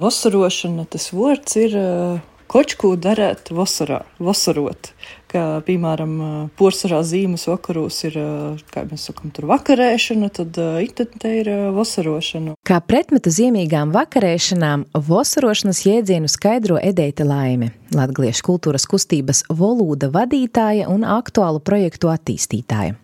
Vasarošana, tas vārds ir kočku darēt vasarā, vasarot. Kā, piemēram, porcelāna zīmes vakaros ir, kā mēs sakām, tur vakarēšana, tad itente ir vasarošana. Kā pretmetu zīmīgām vakarēšanām, vasarošanas jēdzienu skaidro Edeita Laime, Latvijas kultūras kustības volūda vadītāja un aktuālu projektu attīstītāja.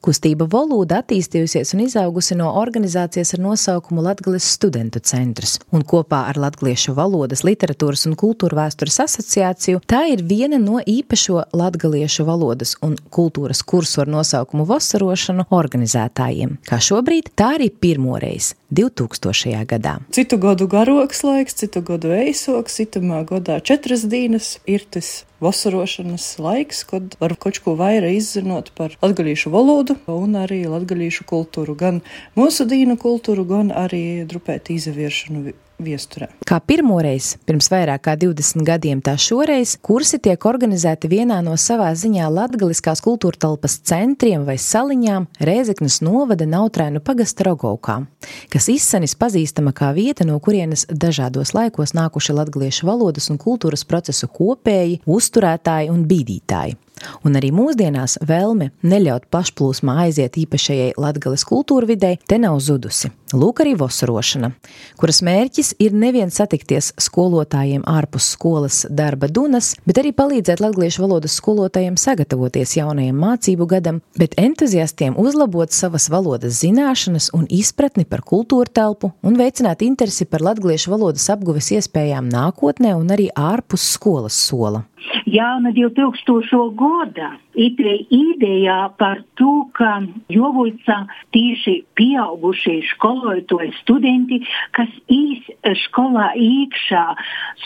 Kustība Volūda attīstījusies un izaugusi no organizācijas ar nosaukumu Latgales studentu centrs, un kopā ar Latgaliešu valodas, literatūras un kultūra vēstures asociāciju tā ir viena no īpašo latgaliešu valodas un kultūras kursu ar nosaukumu Vasarošanu organizētājiem, kā šobrīd tā arī pirmoreiz 2000. gadā. Citu gadu garoks laiks, citu gadu eisoks, citamā gadā četras dienas ir tas vasarošanas laiks, kad var kaut ko vairāk izzinot par latgalīšu valodu un arī latgalīšu kultūru, gan mūsu dīnu kultūru, gan arī drupēt izaviešanu viesturē. Kā pirmoreiz pirms vairāk kā 20 gadiem, tā šoreiz kursi tiek organizēti vienā no savā ziņā latgaliskās kultūra telpas centriem vai saliņām Rēzeknas novada Nautrēnu pagasta Rogaukā, kas izsenis pazīstama kā vieta, no kurienes dažādos laikos nākuši latgaliešu valodas un kultūras procesu kopēji, uzturētāji un bīdītāji. Un arī mūsdienās vēlme neļaut pašplūsmā aiziet īpašajai latgales kultūra videi te nav zudusi. Lūk arī vosarošana, kuras mērķis ir nevien satikties skolotājiem ārpus skolas darba dunas, bet arī palīdzēt latgaliešu valodas skolotājiem sagatavoties jaunajam mācību gadam, bet entuziastiem uzlabot savas valodas zināšanas un izpratni par kultūra telpu un veicināt interesi par latgaliešu valodas apguves iespējām nākotnē un arī ārpus skolas sola. Jau no 2000. gada ideja par to, ka Jovuļca tieši pieaugušie skolotāji studenti, kas īs skolā iekšā,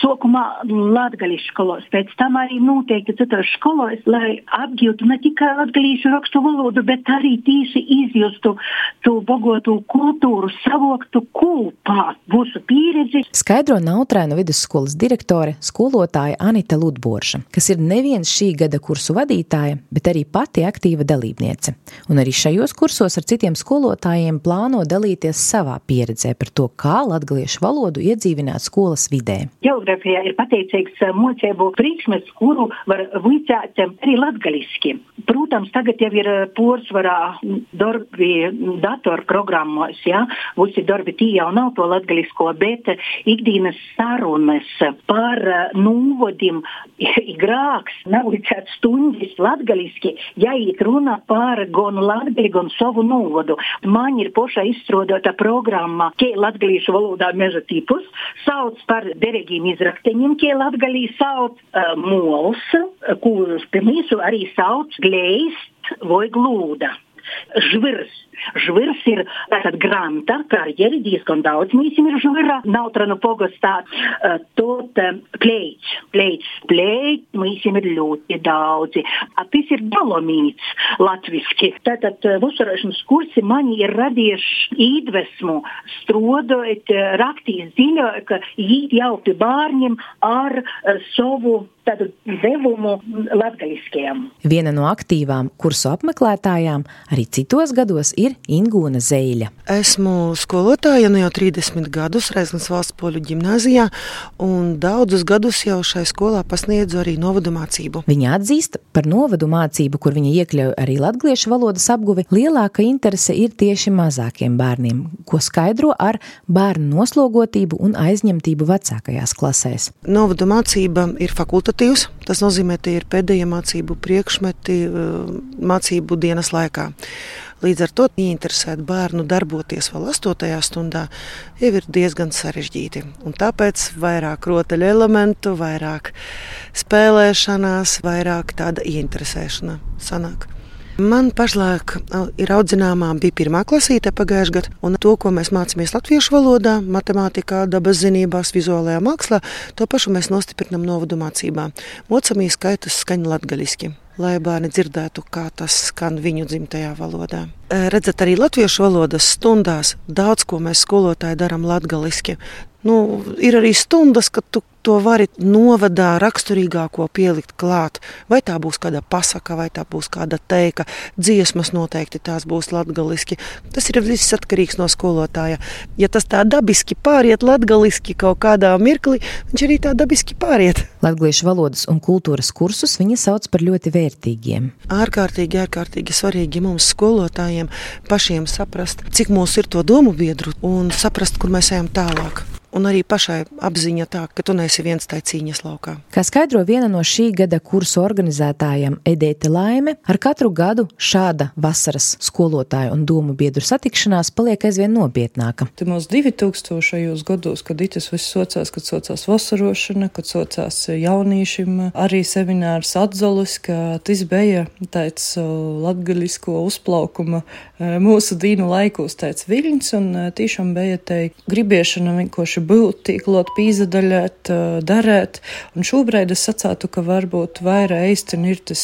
sākumā latgalīšu skolos, pēc tam arī noteikti citos skolos, lai apgūtu ne tikai latgalīšu rakstu valodu, bet arī tieši izjustu to bogotu kultūru, savoktu kopā mūsu pieredzi. Skaidro Nautrēnu vidusskolas direktore, skolotāja Anita Ludborša, kas ir neviens šī gada kursu vadītāja, bet arī pati aktīva dalībniece. Un arī šajos kursos ar citiem skolotājiem plāno dalīties savā pieredzē par to, kā latgaliešu valodu iedzīvināt skolas vidē. Geogrāfijā ir pateicīgs eh, mocību priekšmets, kuru var vicēt arī latgaliski. Protams, tagad jau ir eh, porsvarā darbi datorprogrammos, ja, visi darbi tī jau nav to latgalisko, bet ikdienas sarunas par eh, nūvodim, grāks, nav licēt stundas latgaliski, ja it runa par gan latgali, gan savu nūvodu. Man ir pošā izstrādāta programma, ke latgalīšu valodā meža tipus, sauc par derīgiem izrakteņiem, ke latgalī sauc uh, mols, kurus pirmīsu arī sauc gleist vai glūda. Žvirs Žvirs ir tātad granta karjeri, diezgan daudz mīsim ir žvirā, nautranu pogastā, uh, tot uh, pleiķis, pleiķis, pleiķis, mīsim ir ļoti daudzi. A, tas ir dolomīts latviski. Tātad uh, uzsvarēšanas kursi mani ir radījuši iedvesmu strodot, uh, raktīs ziņo, ka jīt jau pie bārņiem ar uh, savu tādu devumu latgaļiskiem. Viena no aktīvām kursu apmeklētājām arī citos gados ir Ingūna Zeļa. Esmu skolotāja nu jau 30 gadus Reizes valsts poļu ģimnāzijā, un daudzus gadus jau šai skolā pasniedzu arī novadu mācību. Viņa atzīst par novadu mācību, kur viņa iekļauj arī latviešu valodas apguvi, lielāka interese ir tieši mazākiem bērniem, ko skaidro ar bērnu noslogotību un aizņemtību vecākajās klasēs. Novadu mācība ir fakultatīvs, tas nozīmē, ka tie ir pēdējie mācību priekšmeti mācību dienas laikā. Līdz ar to ieinteresēt bērnu darboties vēl 8. stundā jau ir diezgan sarežģīti. Un tāpēc vairāk rotaļu elementu, vairāk spēlēšanās, vairāk tāda ieinteresēšana sanāk. Man pašlaik ir audzināmā, bija pirmā klasīte pagājušajā gadā, un to, ko mēs mācāmies latviešu valodā, matemātikā, dabas zinībās, vizuālajā mākslā, to pašu mēs nostiprinām novadu mācībā. Mocamīs skaitus skaņu latgaļiski lai bērni dzirdētu, kā tas skan viņu dzimtajā valodā. Redzat, arī latviešu valodas stundās daudz ko mēs skolotāji darām latgaliski. Nu, ir arī stundas, kad tu to vari novadā raksturīgāko pielikt klāt. Vai tā būs kāda pasaka, vai tā būs kāda teika, dziesmas noteikti tās būs latgaliski. Tas ir viss atkarīgs no skolotāja. Ja tas tā dabiski pāriet latgaliski kaut kādā mirklī, viņš arī tā dabiski pāriet. Latviešu valodas un kultūras kursus viņa sauc par ļoti vērtīgiem. Ārkārtīgi, ārkārtīgi svarīgi mums skolotājiem pašiem saprast, cik mums ir to domu biedru un saprast, kur mēs ejam tālāk un arī pašai apziņa tā, ka tu neesi viens tajā cīņas laukā. Kā skaidro viena no šī gada kursu organizētājiem Edēta Laime, ar katru gadu šāda vasaras skolotāju un domu biedru satikšanās paliek aizvien nopietnāka. Mums 2000. gados, kad itis viss socās, kad socās vasarošana, kad socās jaunīšim, arī seminārs atzolis, ka tas bija tāds latgaļisko uzplaukuma mūsu dīnu laikos tāds viļņs, un tiešām bija te gribiešana vienkārši būt, tīklot, pīzadaļēt, darēt. Un šobrīd es sacātu, ka varbūt vairāk eistin ir tas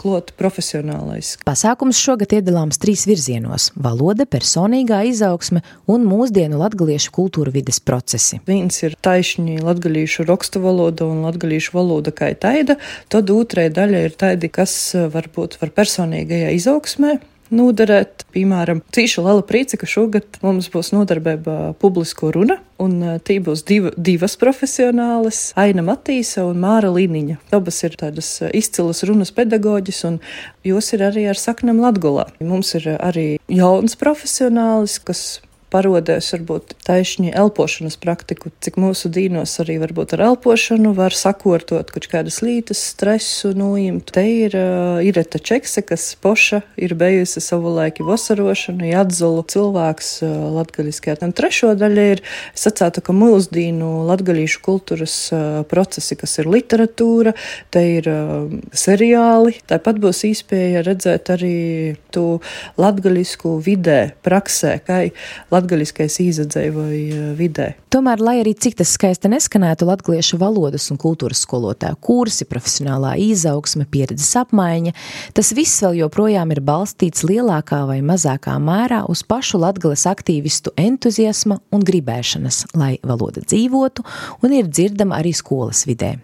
klot profesionālais. Pasākums šogad iedalāms trīs virzienos - valoda, personīgā izaugsme un mūsdienu latgaliešu kultūra vides procesi. Viens ir taišņi latgalīšu rakstu valoda un latgalīšu valoda kā taida, tad otrai daļa ir taidi, kas varbūt var personīgajā izaugsmē noderēt. Piemēram, cīšu liela priece, ka šogad mums būs nodarbība publisko runa, un tī būs div, divas profesionālas - Aina Matīsa un Māra Liniņa. Abas ir tādas izcilas runas pedagoģis, un jūs ir arī ar saknam Latgolā. Mums ir arī jauns profesionālis, kas parodēs varbūt taisni elpošanas praktiku, cik mūsu dīnos arī varbūt ar elpošanu var sakortot kaut kādas lītas, stresu noimt. Te ir uh, Ireta Čekse, kas poša ir bijusi savulaiki vasarošanu, jāatzolu cilvēks uh, latgaļiskajā. Un trešo daļa ir, es sacātu, ka mūsdīnu latgaļīšu kultūras uh, procesi, kas ir literatūra, te ir uh, seriāli, tāpat būs īspēja redzēt arī tu latgaļisku vidē, praksē, kā latgaļiskais izadzēvoja vidē. Tomēr, lai arī cik tas skaisti neskanētu, latviešu valodas un kultūras skolotāju kursi, profesionālā izaugsme, pieredzes apmaiņa, tas viss vēl joprojām ir balstīts lielākā vai mazākā mērā uz pašu latgales aktīvistu entuziasma un gribēšanas, lai valoda dzīvotu un ir dzirdama arī skolas vidē.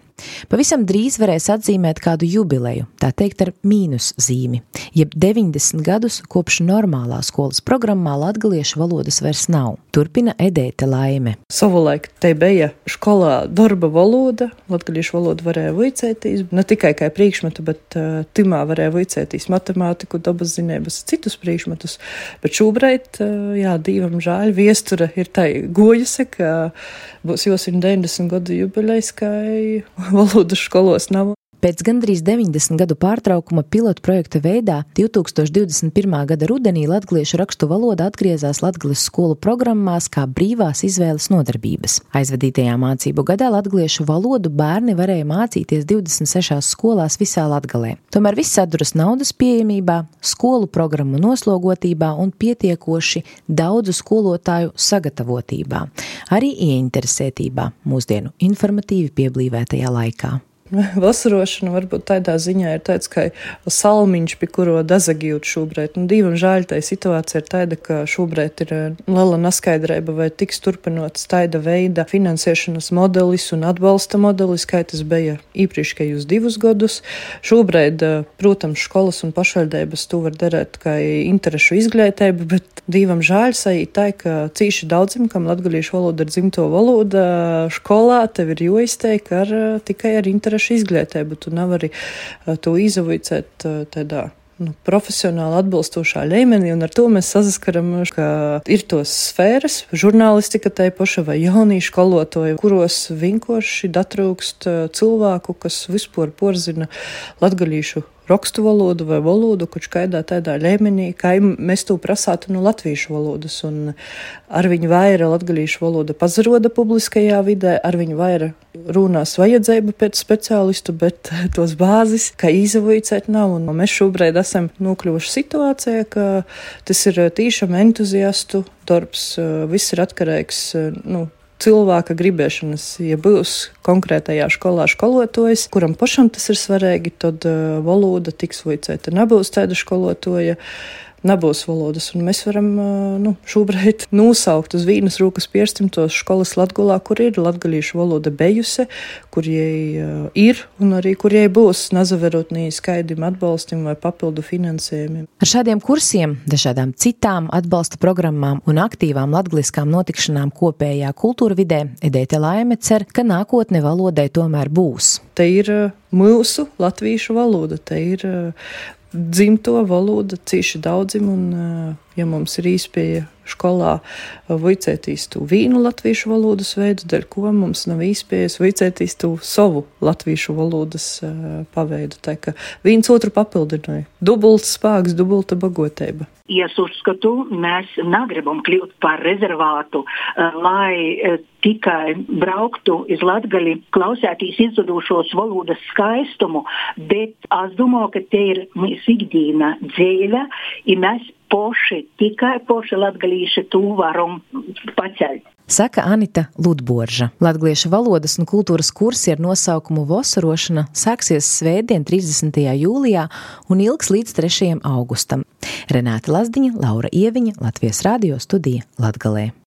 Pavisam drīz varēs atzīmēt kādu jubileju, tā teikt, ar mīnus zīmi, jeb 90 gadus kopš normālā skolas programmā latgaliešu valodas vairs nav. Turpina Edēta Laime. Savulaik te bija skolā darba valoda, latgaliešu valodu varēja vicētīs, ne tikai kā priekšmetu, bet uh, timā varēja vicētīs matemātiku, dabas zinības, citus priekšmetus, bet šobrīd, uh, jā, divam žēl, viestura ir tai gojusi, ka būs jau 190 gadu jubilejs, kā valodas skolos nav. Pēc gandrīz 90 gadu pārtraukuma pilotu projekta veidā 2021. gada rudenī latviešu rakstu valoda atgriezās Latvijas skolu programmās kā brīvās izvēles nodarbības. Aizvadītajā mācību gadā latviešu valodu bērni varēja mācīties 26 skolās visā Latvijā. Tomēr viss atduras naudas pieejamībā, skolu programmu noslogotībā un pietiekoši daudzu skolotāju sagatavotībā, arī ieinteresētībā mūsdienu informatīvi pieblīvētajā laikā. Vasarošana varbūt tādā ziņā ir tāds kā salmiņš, pie kuro dazagījūt šobrīd. Nu, divam žēl tā situācija ir tāda, ka šobrīd ir eh, liela neskaidrība, vai tiks turpinots tāda veida finansēšanas modelis un atbalsta modelis, kā tas bija iepriekšējos divus gadus. Šobrīd, eh, protams, skolas un pašvaldības to var darīt kā interešu izglītību, bet divam žēl sajūt tā, ka cīši daudzim, kam latgalīšu valoda ir dzimto valoda, skolā tev ir joizteik ar tikai ar interešu interešu izglītību. Tu nevari to izavicēt tādā nu, profesionāli atbilstošā līmenī, un ar to mēs saskaramies, ka ir tos sfēras, žurnālistika tai paša vai jauniešu skolotāju, kuros vienkārši datrūkst cilvēku, kas vispār porzina latgalīšu rakstu valodu vai valodu, kurš kaidā tādā līmenī, kā mēs to prasātu no latviešu valodas. Un ar viņu vaira latgalīšu valoda pazaroda publiskajā vidē, ar viņu vaira runās vajadzība pēc speciālistu, bet tos bāzes, kā izavoicēt nav. Un mēs šobrīd esam nokļuvuši situācijā, ka tas ir tīšām entuziastu darbs, viss ir atkarīgs. Nu, cilvēka gribēšanas. Ja būs konkrētajā skolā skolotājs, kuram pašam tas ir svarīgi, tad uh, valoda tiks vicēta. Nebūs tāda skolotāja. Nebūs valodas. Un mēs varam nu, šobrīd nosaukt uz vienas rūkas piestim tos skolas Latgulā, kur ir latgalīšu valoda bejuse, kur jai ir un arī kur jai būs nazaverotnī skaidim atbalstim vai papildu finansējumiem. Ar šādiem kursiem, dažādām citām atbalsta programmām un aktīvām latgaliskām notikšanām kopējā kultūra vidē Edēte Laime cer, ka nākotne valodai tomēr būs. Te ir mūsu latviešu valoda, te ir dzimto valoda cīši daudzim, un, ja mums ir īspēja skolā vicētīs tu vīnu latviešu valodas veidu, dēļ ko mums nav īspējas vicētīs tu savu latviešu valodas paveidu. Tā kā viens otru papildināja. Dubults spēks, dubulta bagoteiba. Es uzskatu, mēs negribam kļūt par rezervātu, lai tikai brauktu uz Latviju, klausēties izzudušos valodas skaistumu, bet es domāju, ka te ir ikdiena dzīve, ja mēs poši, tikai poši latgalīši to varam paceļt. Saka Anita Ludborža. Latviešu valodas un kultūras kursi ar nosaukumu Vosarošana sāksies svētdien 30. jūlijā un ilgs līdz 3. augustam. Renāta Lazdiņa, Laura Ieviņa, Latvijas radio studija Latgalē.